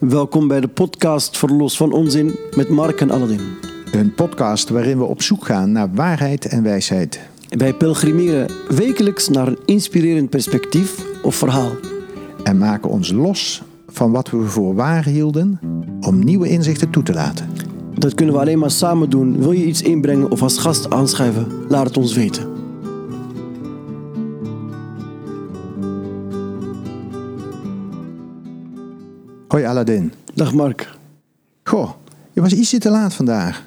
Welkom bij de podcast Verlos van Onzin met Mark en Aladdin. Een podcast waarin we op zoek gaan naar waarheid en wijsheid. Wij pelgrimeren wekelijks naar een inspirerend perspectief of verhaal. En maken ons los van wat we voor waar hielden om nieuwe inzichten toe te laten. Dat kunnen we alleen maar samen doen. Wil je iets inbrengen of als gast aanschrijven? Laat het ons weten. Hoi Aladdin. Dag Mark. Goh, je was ietsje te laat vandaag.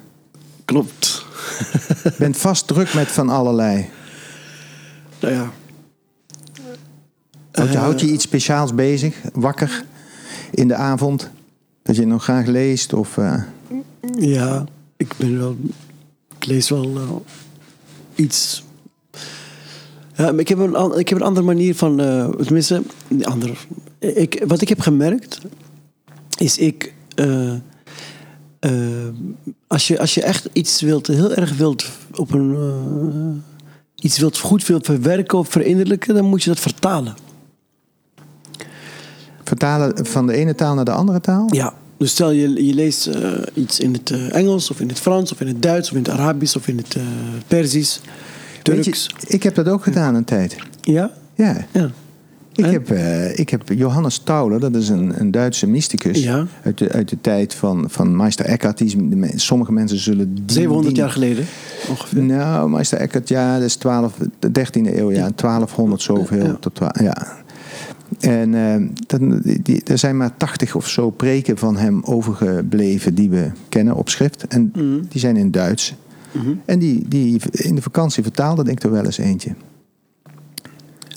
Klopt. Bent vast druk met van allerlei. Nou ja, Houd je, houd je iets speciaals bezig? Wakker in de avond? Dat je nog graag leest? Of, eh, ja, ik ben wel. Ik lees wel eh, iets. Ja, maar ik heb een, ik heb een andere manier van. eh tenminste, een andere. Ik, wat ik heb gemerkt. Is ik. eh, eh, als, je, als je echt iets wilt, heel erg wilt op een. eh, iets wilt goed wilt verwerken of verinnerlijken, dan moet je dat vertalen. vertalen van de ene taal naar de andere taal? Ja, dus stel je, je leest iets in het Engels of in het Frans of in het Duits of in het Arabisch of in het Perzisch, Turks. je, ik heb dat ook gedaan een tijd. Ja? Ja. Ja. Ik heb, eh, ik heb Johannes Tauler, dat is een, een Duitse mysticus Ja. uit, de, uit de tijd van, van Meister Eckhart. Die, de sommige mensen zullen... die- 700 die- jaar geleden ongeveer. Nou, Meister Eckhart, ja, dat is 12, de 13e eeuw, ja, 1200 zoveel. Ja. Tot, ja. En eh, dan, die, er zijn maar 80 of zo preken van hem overgebleven die we kennen op schrift. En Mhm. die zijn in Duits. Mhm. En die, die in de vakantie vertaalde ik er wel eens eentje.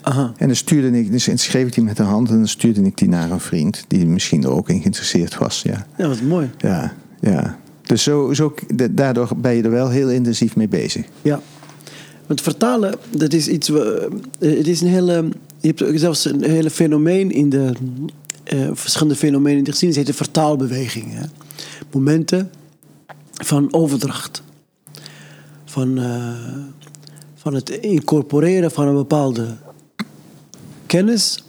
Aha. En dan stuurde ik, dus schreef ik die met de hand en dan stuurde ik die naar een vriend die misschien er ook in geïnteresseerd was. Ja, Ja, wat mooi. ja, ja. Dus zo, zo, daardoor ben je er wel heel intensief mee bezig. Ja. Want vertalen, dat is iets. eh, het is een hele. Je hebt zelfs een hele fenomeen in de. eh, verschillende fenomenen in de geschiedenis heet de vertaalbeweging. Hè? Momenten van overdracht. Van, eh, van het incorporeren van een bepaalde kennis.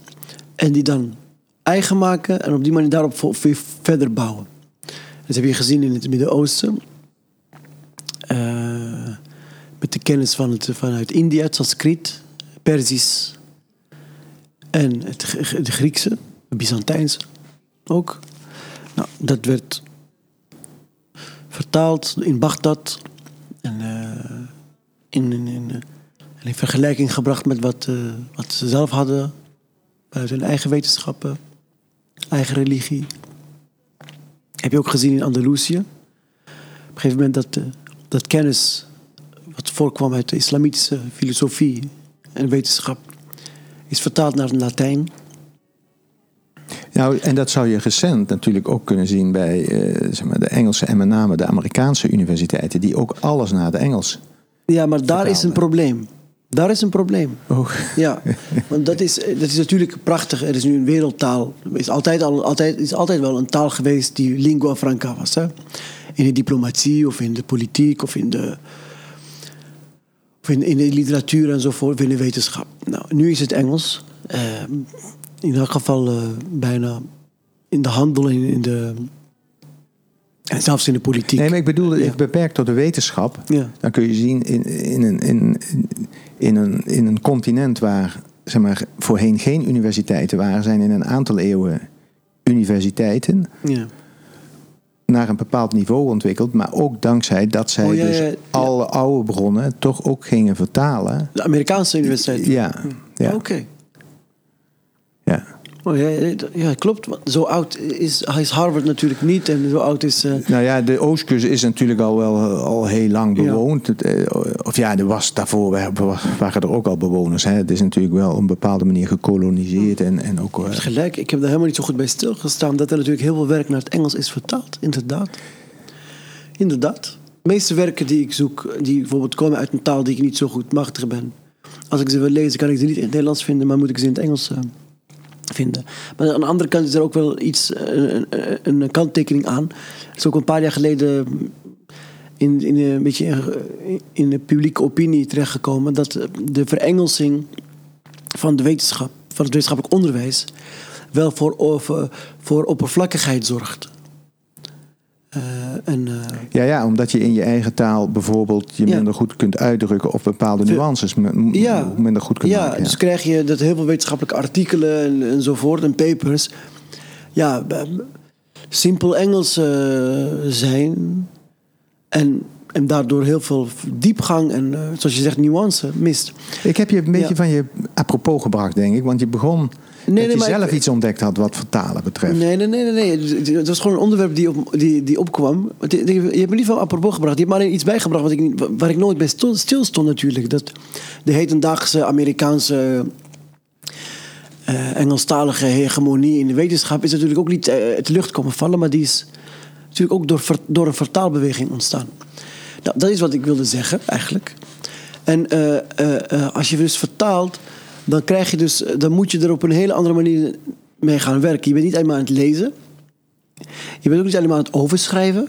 En die dan eigen maken en op die manier daarop verder bouwen. Dat heb je gezien in het Midden-Oosten. Eh, met de kennis van het, vanuit India, het Sanskriet, Perzisch en het, de Griekse, het Byzantijnse ook. Nou, dat werd vertaald in Bagdad en eh, in, in, in, eh, en in vergelijking gebracht met wat, eh, wat ze zelf hadden uit hun eigen wetenschappen, eigen religie. Heb je ook gezien in Andalusië. Op een gegeven moment dat, eh, dat kennis wat voorkwam uit de islamitische filosofie en wetenschap is vertaald naar het Latijn. Nou, en dat zou je recent natuurlijk ook kunnen zien bij eh, zeg maar, de Engelse en met name de Amerikaanse universiteiten, die ook alles naar de Engels. Ja, maar daar is een probleem. Daar is een probleem. Oh. Ja, want dat is, dat is natuurlijk prachtig. Er is nu een wereldtaal. Er is altijd, al, altijd, is altijd wel een taal geweest die lingua franca was. Hè? In de diplomatie of in de politiek of in de, of in, in de literatuur enzovoort, of in de wetenschap. Nou, nu is het Engels. Eh, in elk geval eh, bijna in de handel en in de. En zelfs in de politiek. Nee, maar ik bedoel, Ja. ik beperk tot de wetenschap. Ja. Dan kun je zien in, in, een, in, in, een, in een continent waar zeg maar, voorheen geen universiteiten waren, zijn in een aantal eeuwen universiteiten Ja. naar een bepaald niveau ontwikkeld. Maar ook dankzij dat zij Oh, ja, dus ja, ja. alle oude bronnen toch ook gingen vertalen. De Amerikaanse universiteit. Ja, ja, Oké. ja. Oh, ja, ja, klopt. Zo oud is, is Harvard natuurlijk niet. En zo oud is... eh, Nou ja, de Oostkust is natuurlijk al wel eh, al heel lang bewoond. Eh, Of ja, er was daarvoor wa- waren er ook al bewoners. Hè. Het is natuurlijk wel op een bepaalde manier gekoloniseerd en, en ook. gelijk, ik heb daar helemaal niet zo goed bij stilgestaan. Dat er natuurlijk heel veel werk naar het Engels is vertaald. Inderdaad. Inderdaad. De meeste werken die ik zoek, die bijvoorbeeld komen uit een taal die ik niet zo goed machtig ben. Als ik ze wil lezen, kan ik ze niet in het Nederlands vinden, maar moet ik ze in het Engels Maar aan de andere kant is er ook wel iets, eh, een, een, een kanttekening aan. Het is ook een paar jaar geleden in, in een beetje in, de publieke opinie terechtgekomen dat de verengelsing van de wetenschap, van het wetenschappelijk onderwijs, wel voor, voor oppervlakkigheid zorgt. En, uh, ja, ja, omdat je in je eigen taal bijvoorbeeld je Ja. minder goed kunt uitdrukken of bepaalde nuances Ja. minder goed kunt ja, maken. dus krijg je dat heel veel wetenschappelijke artikelen en, enzovoort en papers. Ja, simpel Engels eh, zijn. En, en daardoor heel veel diepgang en, eh, zoals je zegt, nuance mist. Ik heb je een beetje Ja. van je apropos gebracht, denk ik. Want je begon Nee, dat nee, je zelf ik- iets ontdekt had wat vertalen betreft. Nee, nee, nee, nee. nee. Het was gewoon een onderwerp die, op, die, die opkwam. Je je hebt me niet van apropos gebracht. Je hebt maar alleen iets bijgebracht wat ik, waar ik nooit bij stil, stil stond natuurlijk. Dat de hedendaagse Amerikaanse eh, Engelstalige hegemonie in de wetenschap is natuurlijk ook niet eh, uit de lucht komen vallen. Maar die is natuurlijk ook door, door een vertaalbeweging ontstaan. Nou, dat is wat ik wilde zeggen eigenlijk. En eh, eh, eh, als je dus vertaalt, dan krijg je dus, dan moet je er op een hele andere manier mee gaan werken. Je bent niet alleen maar aan het lezen. Je bent ook niet alleen maar aan het overschrijven.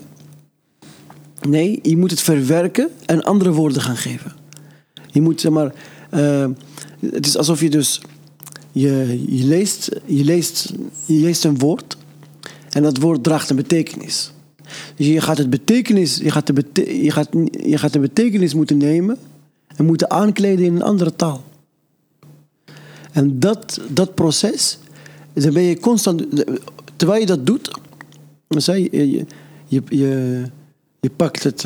Nee, je moet het verwerken en andere woorden gaan geven. Je moet zeg maar. het is alsof je dus. Je, je, leest, je, leest, je leest een woord. En dat woord draagt een betekenis. Dus je gaat, het betekenis, je, gaat de bete- je, gaat, je gaat de betekenis moeten nemen. En moeten aankleden in een andere taal. En dat, dat proces. Dan ben je constant. Terwijl je dat doet. Je. Je, je, je, pakt het.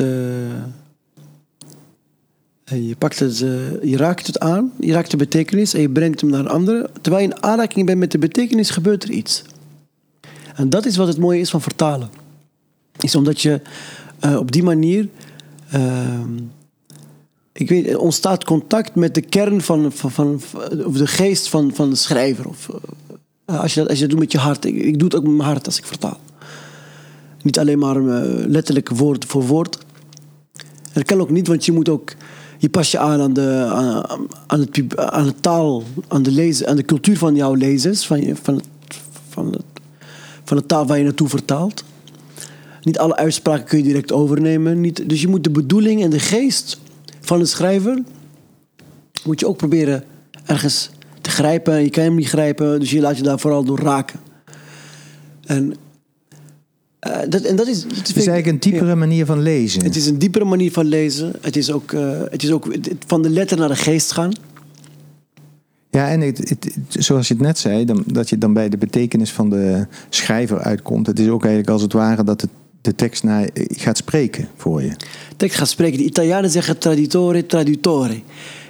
en je pakt het, eh, je raakt het aan, je raakt de betekenis en je brengt hem naar andere. Terwijl je in aanraking bent met de betekenis, gebeurt er iets. En dat is wat het mooie is van vertalen. Is omdat je eh, op die manier. ehm, ik weet, ontstaat contact met de kern van, van, of de geest van, van de schrijver. Of, eh, als, je dat, als je dat doet met je hart. Ik, doe het ook met mijn hart als ik vertaal. Niet alleen maar eh, letterlijk woord voor woord. Dat kan ook niet, want je moet ook. Je pas je aan aan de, aan, aan het, aan de taal, aan de, lezen, aan de cultuur van jouw lezers, van, van, van, het, van de taal waar je naartoe vertaalt. Niet alle uitspraken kun je direct overnemen. Niet, dus je moet de bedoeling en de geest van de schrijver moet je ook proberen ergens te grijpen. Je kan hem niet grijpen, dus je laat je daar vooral door raken. En, eh, dat, en dat is. Dat Het is eigenlijk een diepere manier van lezen. Het is een diepere manier van lezen. Het is ook, eh, het is ook het- van de letter naar de geest gaan. Ja, en het, het- het- zoals je het net zei, dan, dat je dan bij de betekenis van de schrijver uitkomt. Het is ook eigenlijk als het ware dat het, de tekst naar, gaat spreken voor je. tekst gaat spreken. De Italianen zeggen traditore, tradutore.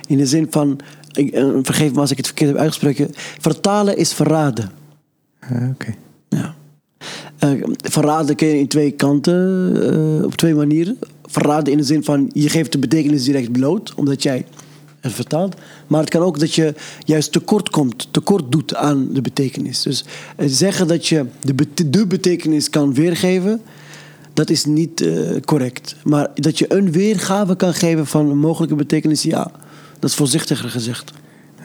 In de zin van, ik, eh, vergeef me als ik het verkeerd heb uitgesproken. Vertalen is verraden. Ah, Oké. Ja. Eh, verraden kun je in twee kanten, eh, op twee manieren. Verraden in de zin van, je geeft de betekenis direct bloot, omdat jij het vertaalt. Maar het kan ook dat je juist tekort komt, tekort doet aan de betekenis. Dus eh, zeggen dat je de, de betekenis kan weergeven, dat is niet eh, correct. Maar dat je een weergave kan geven van een mogelijke betekenis, ja, dat is voorzichtiger gezegd.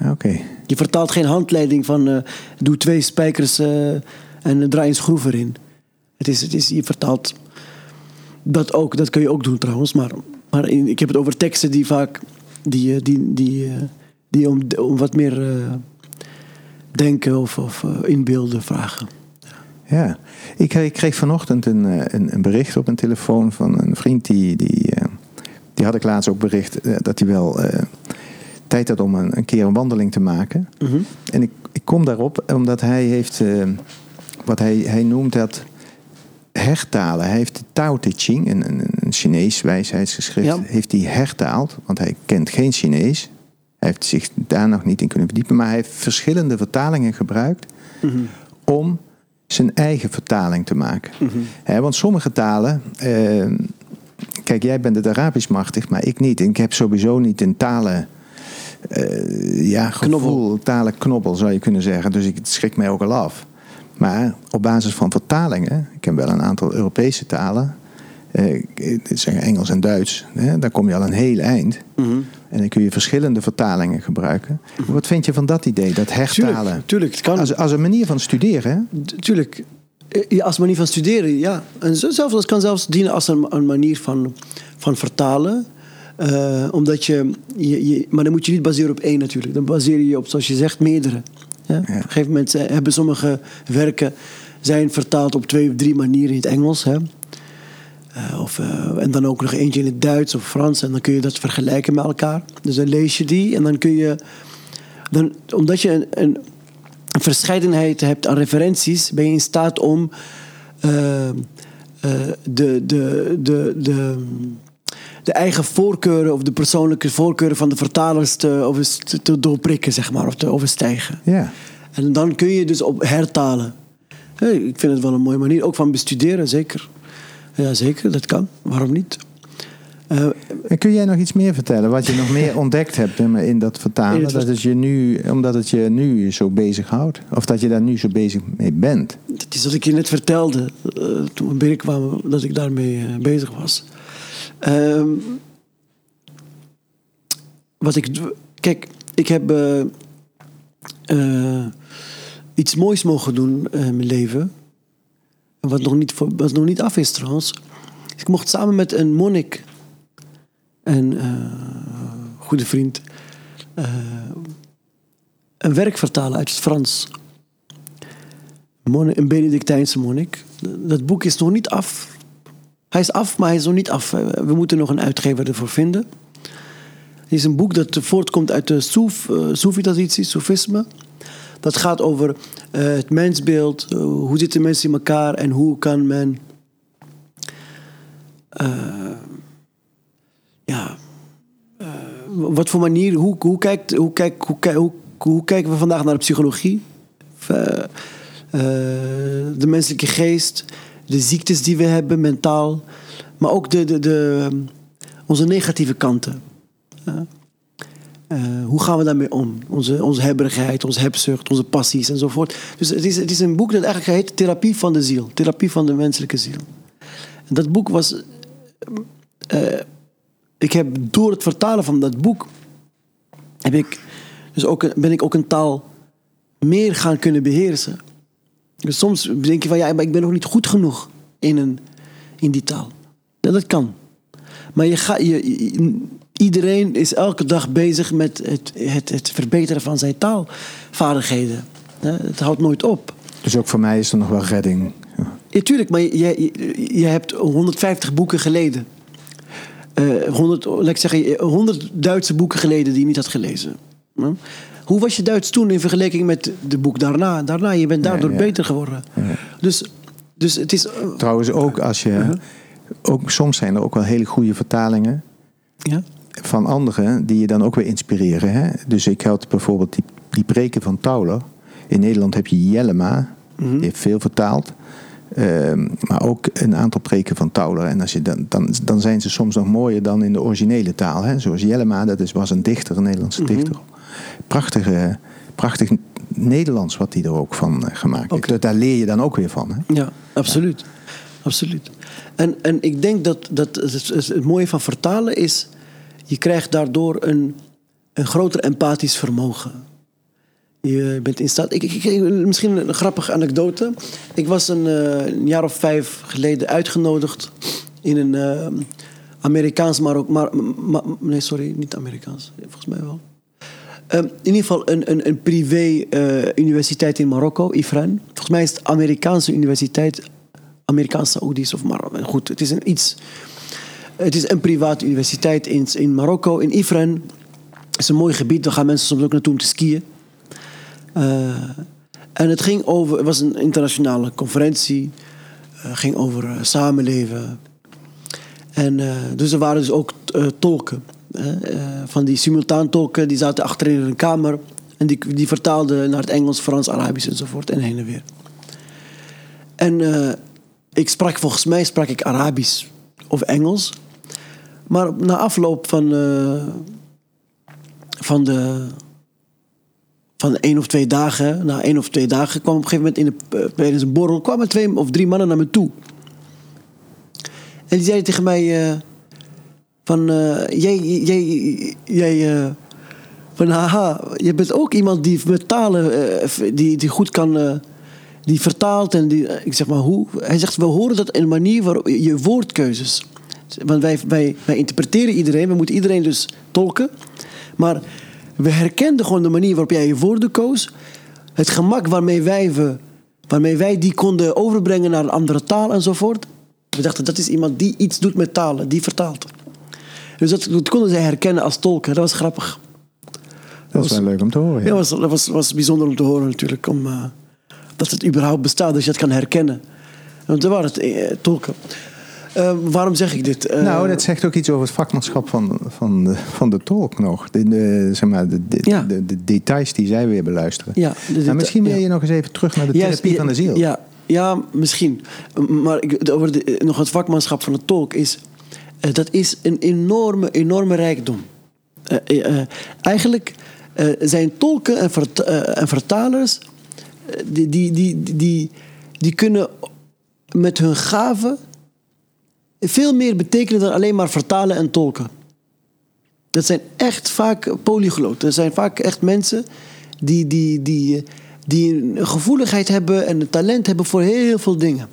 Oké. Je vertaalt geen handleiding van eh, doe twee spijkers eh, en draai een schroef erin. Het is, het is, je vertaalt dat ook, dat kun je ook doen trouwens. Maar, maar in- ik heb het over teksten die vaak die, die, die, die om, om wat meer denken of, of inbeelden vragen. Ja, ik, ik kreeg vanochtend een, eh, een, een bericht op een telefoon van een vriend die, die, eh, die had ik laatst ook bericht eh, dat hij wel eh, tijd had om een, een keer een wandeling te maken. Mhm. En ik, ik kom daarop omdat hij heeft, eh, wat hij, hij noemt dat hertalen. Hij heeft de Tao Te Ching, een, een, een Chinees wijsheidsgeschrift, Ja. heeft hij hertaald, want hij kent geen Chinees. Hij heeft zich daar nog niet in kunnen verdiepen, maar hij heeft verschillende vertalingen gebruikt Mhm. om zijn eigen vertaling te maken. Hè, want sommige talen. eh, kijk, jij bent het Arabisch machtig, maar ik niet. En ik heb sowieso niet een talen. eh, ja, gevoel, Knobbel. talenknobbel zou je kunnen zeggen. Dus ik, het schrikt mij ook al af. Maar op basis van vertalingen, ik ken wel een aantal Europese talen, eh, dit zeggen Engels en Duits, hè, daar kom je al een heel eind. Mhm. En dan kun je verschillende vertalingen gebruiken. Wat vind je van dat idee, dat hertalen? Tuurlijk, tuurlijk, het kan. Als, als een manier van studeren, Tuurlijk. Eh, ja, Als manier van studeren, ja. En zelfs, het kan zelfs dienen als een, een manier van, van vertalen. Eh, omdat je, je, je... Maar dan moet je niet baseren op één natuurlijk. Dan baseer je je op, zoals je zegt, meerdere. Ja? Op een gegeven moment eh, hebben sommige werken zijn vertaald op twee of drie manieren in het Engels. Hè? Eh, of, eh, en dan ook nog eentje in het Duits of Frans. En dan kun je dat vergelijken met elkaar. Dus dan lees je die en dan kun je. Dan, omdat je een, een, verscheidenheid hebt aan referenties, ben je in staat om eh, eh, de, de, de, de, de eigen voorkeuren of de persoonlijke voorkeuren van de vertalers te, over- te, te doorprikken, zeg maar, of te overstijgen. Ja. En dan kun je dus op hertalen. Hey, ik vind het wel een mooie manier, ook van bestuderen, zeker. Ja, zeker, dat kan. Waarom niet? Eh, En kun jij nog iets meer vertellen? Wat je nog meer ontdekt hebt in in dat vertalen? Dat het je nu, omdat het je nu zo bezighoudt? Of dat je daar nu zo bezig mee bent? dat is wat ik je net vertelde eh, toen we binnenkwamen, dat ik daarmee eh, bezig was. Ehm, wat ik. Kijk, ik heb iets moois mogen doen in mijn leven. Wat nog, niet wat nog niet af is trouwens. Ik mocht samen met een monnik, een eh, goede vriend, eh, een werk vertalen uit het Frans. Een Benedictijnse monnik. Dat boek is nog niet af. Hij is af, maar hij is nog niet af. We moeten nog een uitgever ervoor vinden. Het is een boek dat voortkomt uit de Soef, eh, Soefi-traditie, Soefisme. Dat gaat over eh, het mensbeeld, eh, hoe zitten mensen in elkaar en hoe kan men. eh, ja. wat voor manier, hoe, hoe, kijkt, hoe, kijkt, hoe, kijk- hoe, hoe kijken we vandaag naar de psychologie? De menselijke geest, de ziektes die we hebben mentaal, maar ook de, de, de, onze negatieve kanten. Eh, hoe gaan we daarmee om? Onze, onze hebberigheid, onze hebzucht, onze passies enzovoort. Dus het is, het is een boek dat eigenlijk heet Therapie van de Ziel. Therapie van de menselijke ziel. En dat boek was. eh, ik heb door het vertalen van dat boek. Heb ik, dus ook, ben ik ook een taal meer gaan kunnen beheersen. Dus soms denk je van ja, maar ik ben nog niet goed genoeg in, een, in die taal. Dat kan. Maar je je, je- iedereen is elke dag bezig met het, het, het verbeteren van zijn taalvaardigheden. Het houdt nooit op. Dus ook voor mij is er nog wel redding. Ja, tuurlijk, maar je, je, je hebt 150 boeken geleden. Eh 100, laat ik zeggen, 100 Duitse boeken geleden die je niet had gelezen. Hm? Hoe was je Duits toen in vergelijking met de boek daarna? Daarna, je bent daardoor ja. beter geworden. Dus, dus het is... eh, Trouwens, ook als je. Ook, soms zijn er ook wel hele goede vertalingen ja? Van anderen die je dan ook weer inspireren. Hè? Dus ik had bijvoorbeeld die, die preken van Tauler. In Nederland heb je Jellema, die heeft veel vertaald. Ehm, maar ook een aantal preken van Tauler. En als je dan, dan, dan zijn ze soms nog mooier dan in de originele taal. Hè? Zoals Jellema, dat is, was een dichter, een Nederlandse dichter. Prachtige, prachtig Nederlands wat hij er ook van eh, gemaakt heeft. Daar leer je dan ook weer van. Hè? Ja, absoluut. absoluut. En, en ik denk dat, dat het, het mooie van vertalen is... je krijgt daardoor een, een groter empathisch vermogen. Je bent in staat... Ik, ik, misschien een grappige anekdote. Ik was een, eh, een jaar of vijf geleden uitgenodigd... in een eh, Amerikaans, maar ook... Nee, sorry, niet Amerikaans. Volgens mij wel. Ehm, in ieder geval een, een, een privé-universiteit in Marokko, IFRAN. Volgens mij is het Amerikaanse universiteit, Amerikaanse Saoedi's of maar goed, het is een iets. Het is een private universiteit in, in Marokko, in Ifren. Het is een mooi gebied, daar gaan mensen soms ook naartoe om te skiën. Eh, en het ging over, het was een internationale conferentie, Het ging over eh, samenleven. En dus er waren dus ook tolken. van die simultaantolken, die zaten achterin in een kamer. En die, die vertaalden naar het Engels, Frans, Arabisch enzovoort. En heen en weer. En ik sprak, volgens mij sprak ik Arabisch of Engels. Maar na afloop van, eh, van de van één of twee dagen, na één of twee dagen, kwam op een gegeven moment in de, eh, tijdens een borrel, kwamen twee of drie mannen naar me toe. En die zeiden tegen mij eh, van, eh, jij, jij, jij, van haha, je bent ook iemand die met talen, die, die goed kan, die vertaalt en die, ik zeg maar hoe? Hij zegt, we horen dat in de manier waarop je woordkeuzes. Want wij, wij, wij interpreteren iedereen, we moeten iedereen dus tolken. Maar we herkenden gewoon de manier waarop jij je woorden koos. het gemak waarmee wij, we, waarmee wij die konden overbrengen naar een andere taal enzovoort. We dachten, dat is iemand die iets doet met talen, die vertaalt. Dus dat, dat konden zij herkennen als tolken. Dat was grappig. Dat is wel leuk om te horen. Ja, was, dat was, was bijzonder om te horen natuurlijk. Om, uh, dat het überhaupt bestaat, dat je dat kan herkennen. Want er waren het eh, tolken. Uh, waarom zeg ik dit? Uh, nou, dat zegt ook iets over het vakmanschap van, van, de, van de tolk nog. De, de zeg maar, de, de, Ja. de, de details die zij weer beluisteren. Ja, maar misschien wil ja. je nog eens even terug naar de therapie van de ziel. Ja, ja misschien. Maar ik, over de, nog het vakmanschap van de tolk is... eh, dat is een enorme, enorme rijkdom. Eh, eh, eh, eigenlijk eh, zijn tolken en, vert- eh, en vertalers... eh, die, die, die, die, die kunnen met hun gaven... veel meer betekenen dan alleen maar vertalen en tolken. Dat zijn echt vaak polygloten. Dat zijn vaak echt mensen die, die, die, die een gevoeligheid hebben en een talent hebben voor heel veel dingen.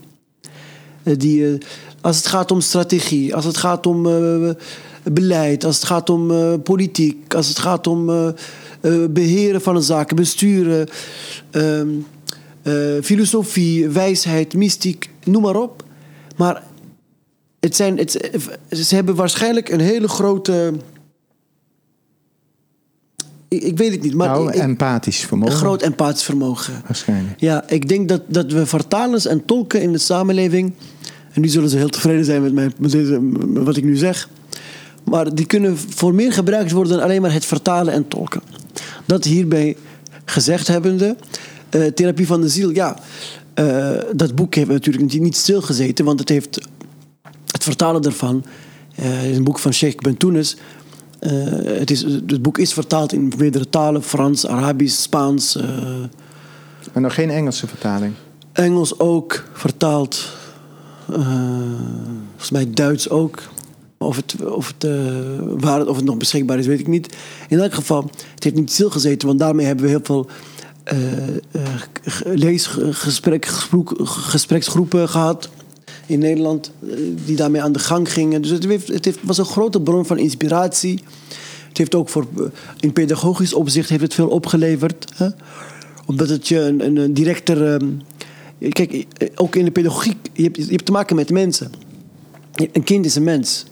Eh, Die, eh, als het gaat om strategie, als het gaat om eh, beleid, als het gaat om politiek, als het gaat om eh, eh, beheren van een zaken, besturen, ehm, eh, filosofie, wijsheid, mystiek, noem maar op. Maar het zijn, het, ze hebben waarschijnlijk een hele grote. Ik, ik weet het niet, maar nou, ik- empathisch vermogen. een groot empathisch vermogen. Waarschijnlijk. Ja, ik denk dat, dat we vertalers en tolken in de samenleving. En nu zullen ze heel tevreden zijn met, mijn, met, deze, wat ik nu zeg. Maar die kunnen voor meer gebruikt worden dan alleen maar het vertalen en tolken. Dat hierbij gezegd hebbende. eh, Therapie van de ziel, ja. eh, dat boek heeft natuurlijk niet- niet stilgezeten, want het heeft het vertalen daarvan. eh, is een boek van Sheikh Bentounes. Eh, het, is, het boek is vertaald in meerdere talen: Frans, Arabisch, Spaans. eh, Maar nog geen Engelse vertaling. Engels ook vertaald. Volgens mij Duits ook. Of het, of, het, waar het, of het nog beschikbaar is, weet ik niet. In elk geval, het heeft niet stilgezeten, want daarmee hebben we heel veel gespreksgroepen gehad in Nederland, eh, die daarmee aan de gang gingen. Dus het, het was een grote bron van inspiratie. Het heeft ook voor, eh, in pedagogisch opzicht heeft het veel opgeleverd. Hè? Omdat het je een, een, directer. ehm, kijk, eh, ook in de pedagogiek, je hebt, je hebt te maken met mensen. Een kind is een mens.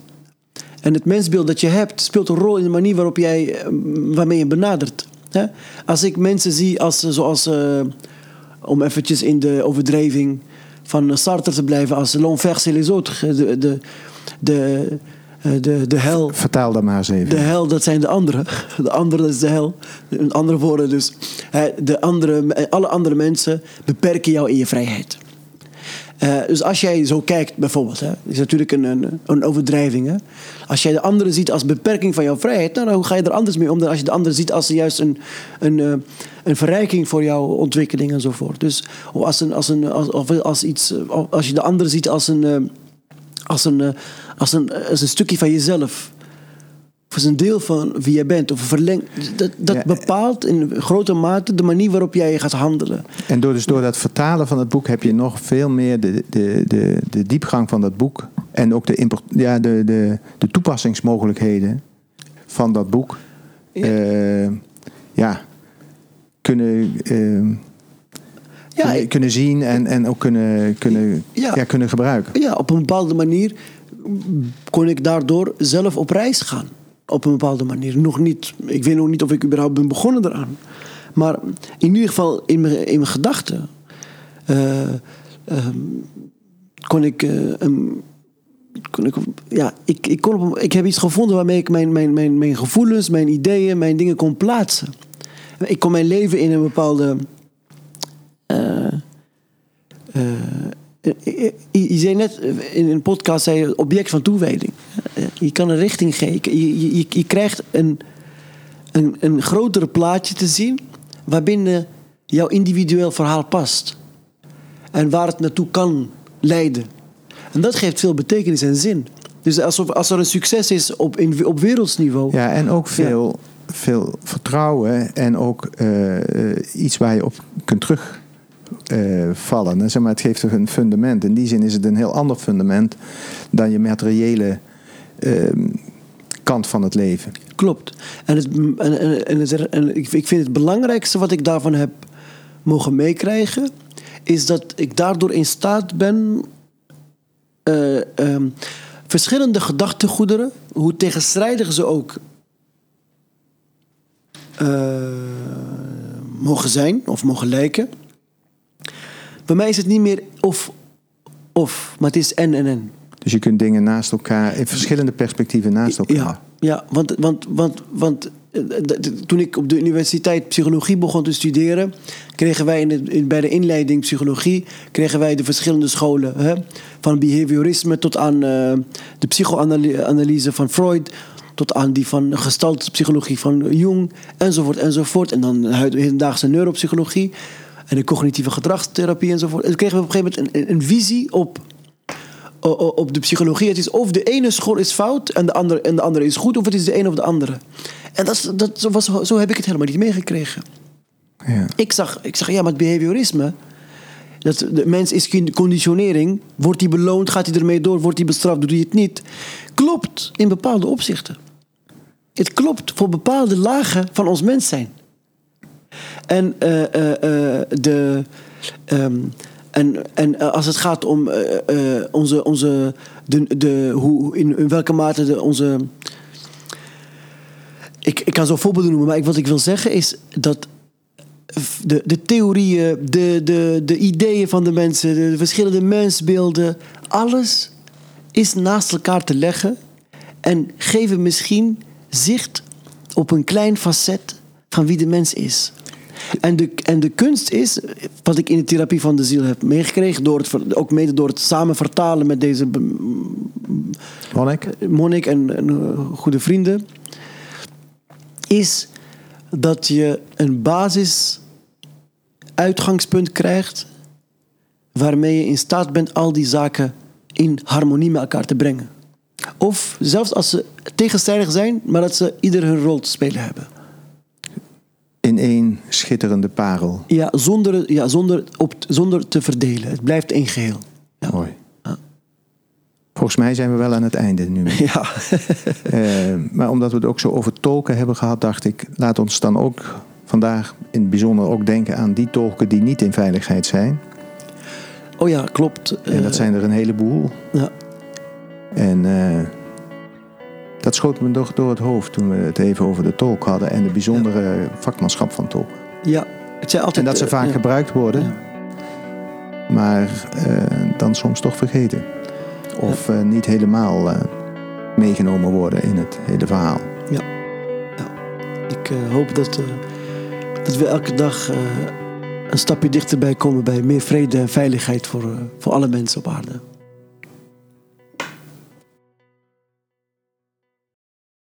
En het mensbeeld dat je hebt speelt een rol in de manier waarop jij, waarmee je benadert. Hè? Als ik mensen zie als, zoals, eh, om eventjes in de overdrijving van Sartre te blijven, als l'enfer c'est les autres. De, de, de, eh, de, de hel. Vertaal dat maar eens even. De hel, dat zijn de anderen. De anderen, dat is de hel. In andere woorden dus. De andere, alle andere mensen beperken jou in je vrijheid. Eh, dus als jij zo kijkt, bijvoorbeeld, hè, is natuurlijk een, een, een overdrijving. Als jij de anderen ziet als beperking van jouw vrijheid, nou, dan ga je er anders mee om dan als je de anderen ziet als juist een, een, eh, een verrijking voor jouw ontwikkeling enzovoort. Dus of als, een, als, een, als, als, iets, als je de anderen ziet als een, eh, als een, als een, als een stukje van jezelf. Of als een deel van wie jij bent. Of verleng, dat dat Ja. bepaalt in grote mate de manier waarop jij gaat handelen. En door, dus door dat vertalen van het boek heb je nog veel meer de, de, de, de diepgang van dat boek. En ook de, ja, de, de, de toepassingsmogelijkheden van dat boek. Ja. Ja, ja kunnen, eh, Ja, kunnen, ik- kunnen zien en, en ook kunnen, kunnen, Ja. ja. kunnen gebruiken. Ja, op een bepaalde manier kon ik daardoor zelf op reis gaan. Op een bepaalde manier. Nog niet, ik weet nog niet of ik überhaupt ben begonnen eraan. Maar in ieder geval in mijn, in mijn gedachten eh, ehm, kon ik. eh, kon ik ja, ik, ik, kon ik heb iets gevonden waarmee ik mijn, mijn, mijn, mijn gevoelens, mijn ideeën, mijn dingen kon plaatsen. Ik kon mijn leven in een bepaalde. eh, je, je zei net in een podcast zei je, object van toewijding. Je kan een richting geven. Je, je, je krijgt een, een, een grotere plaatje te zien waarbinnen jouw individueel verhaal past. En waar het naartoe kan leiden. En dat geeft veel betekenis en zin. Dus alsof, als er een succes is op, in, op wereldsniveau. Ja, en ook veel, veel vertrouwen en ook eh, eh, iets waar je op kunt terugvallen. zeg maar, het geeft een fundament. In die zin is het een heel ander fundament dan je materiële ehm, kant van het leven. Klopt. En, en, en, en, ik vind het belangrijkste wat ik daarvan heb mogen meekrijgen, is dat ik daardoor in staat ben eh, ehm, verschillende gedachtegoederen, hoe tegenstrijdig ze ook eh, mogen zijn of mogen lijken. Bij mij is het niet meer of, of, maar het is en en en. Dus je kunt dingen naast elkaar, in verschillende perspectieven naast elkaar. Ja, ja want, want, want, want eh, toen ik op de universiteit psychologie begon te studeren, kregen wij in de, in, bij de inleiding psychologie kregen wij de verschillende scholen. Hè? Van behaviorisme tot aan eh, de psychoanalyse van Freud, tot aan die van gestaltpsychologie van Jung, enzovoort, enzovoort. En dan hedendaagse neuropsychologie en de cognitieve gedragstherapie enzovoort. En toen kregen we op een gegeven moment een, een, een visie op op de psychologie. Het is of de ene school is fout en de andere, en de andere is goed, of het is de ene of de andere. En dat, was, zo heb ik het helemaal niet meegekregen. Ja. Ik zag, ik zag ja, maar het behaviorisme. Dat de mens is con- conditionering. Wordt hij beloond, gaat hij ermee door, wordt hij bestraft, doet hij het niet. Klopt in bepaalde opzichten. Het klopt voor bepaalde lagen van ons mens zijn. En, eh, eh, eh, de, ehm, en, en als het gaat om onze, onze de, de, hoe, in, welke mate de, onze. Ik, ik kan zo voorbeelden noemen, maar wat ik wil zeggen is dat de, de theorieën, de, de, de ideeën van de mensen, de, verschillende mensbeelden, alles is naast elkaar te leggen en geven misschien zicht op een klein facet van wie de mens is. En de, en de kunst is, wat ik in de therapie van de ziel heb meegekregen, door het, ook mede door het samen vertalen met deze Monnik? monnik en, en eh, goede vrienden, is dat je een basis uitgangspunt krijgt waarmee je in staat bent al die zaken in harmonie met elkaar te brengen. Of zelfs als ze tegenstrijdig zijn, maar dat ze ieder hun rol te spelen hebben. In één schitterende parel. Ja, zonder, ja, zonder, op, zonder te verdelen. Het blijft één geheel. Ja. Mooi. Volgens mij zijn we wel aan het einde nu. Ja. Eh, maar omdat we het ook zo over tolken hebben gehad, dacht ik, laat ons dan ook vandaag in het bijzonder ook denken aan die tolken die niet in veiligheid zijn. Oh ja, klopt. En dat Eh, zijn er een heleboel. ja. En eh, dat schoot me toch door het hoofd toen we het even over de tolk hadden en de bijzondere vakmanschap van tolk. ja, het zijn altijd... En dat ze eh, vaak ja. gebruikt worden, maar eh, dan soms toch vergeten. Of eh, niet helemaal meegenomen worden in het hele verhaal. Ik eh, hoop dat, dat we elke dag een stapje dichterbij komen bij meer vrede en veiligheid voor, voor alle mensen op aarde.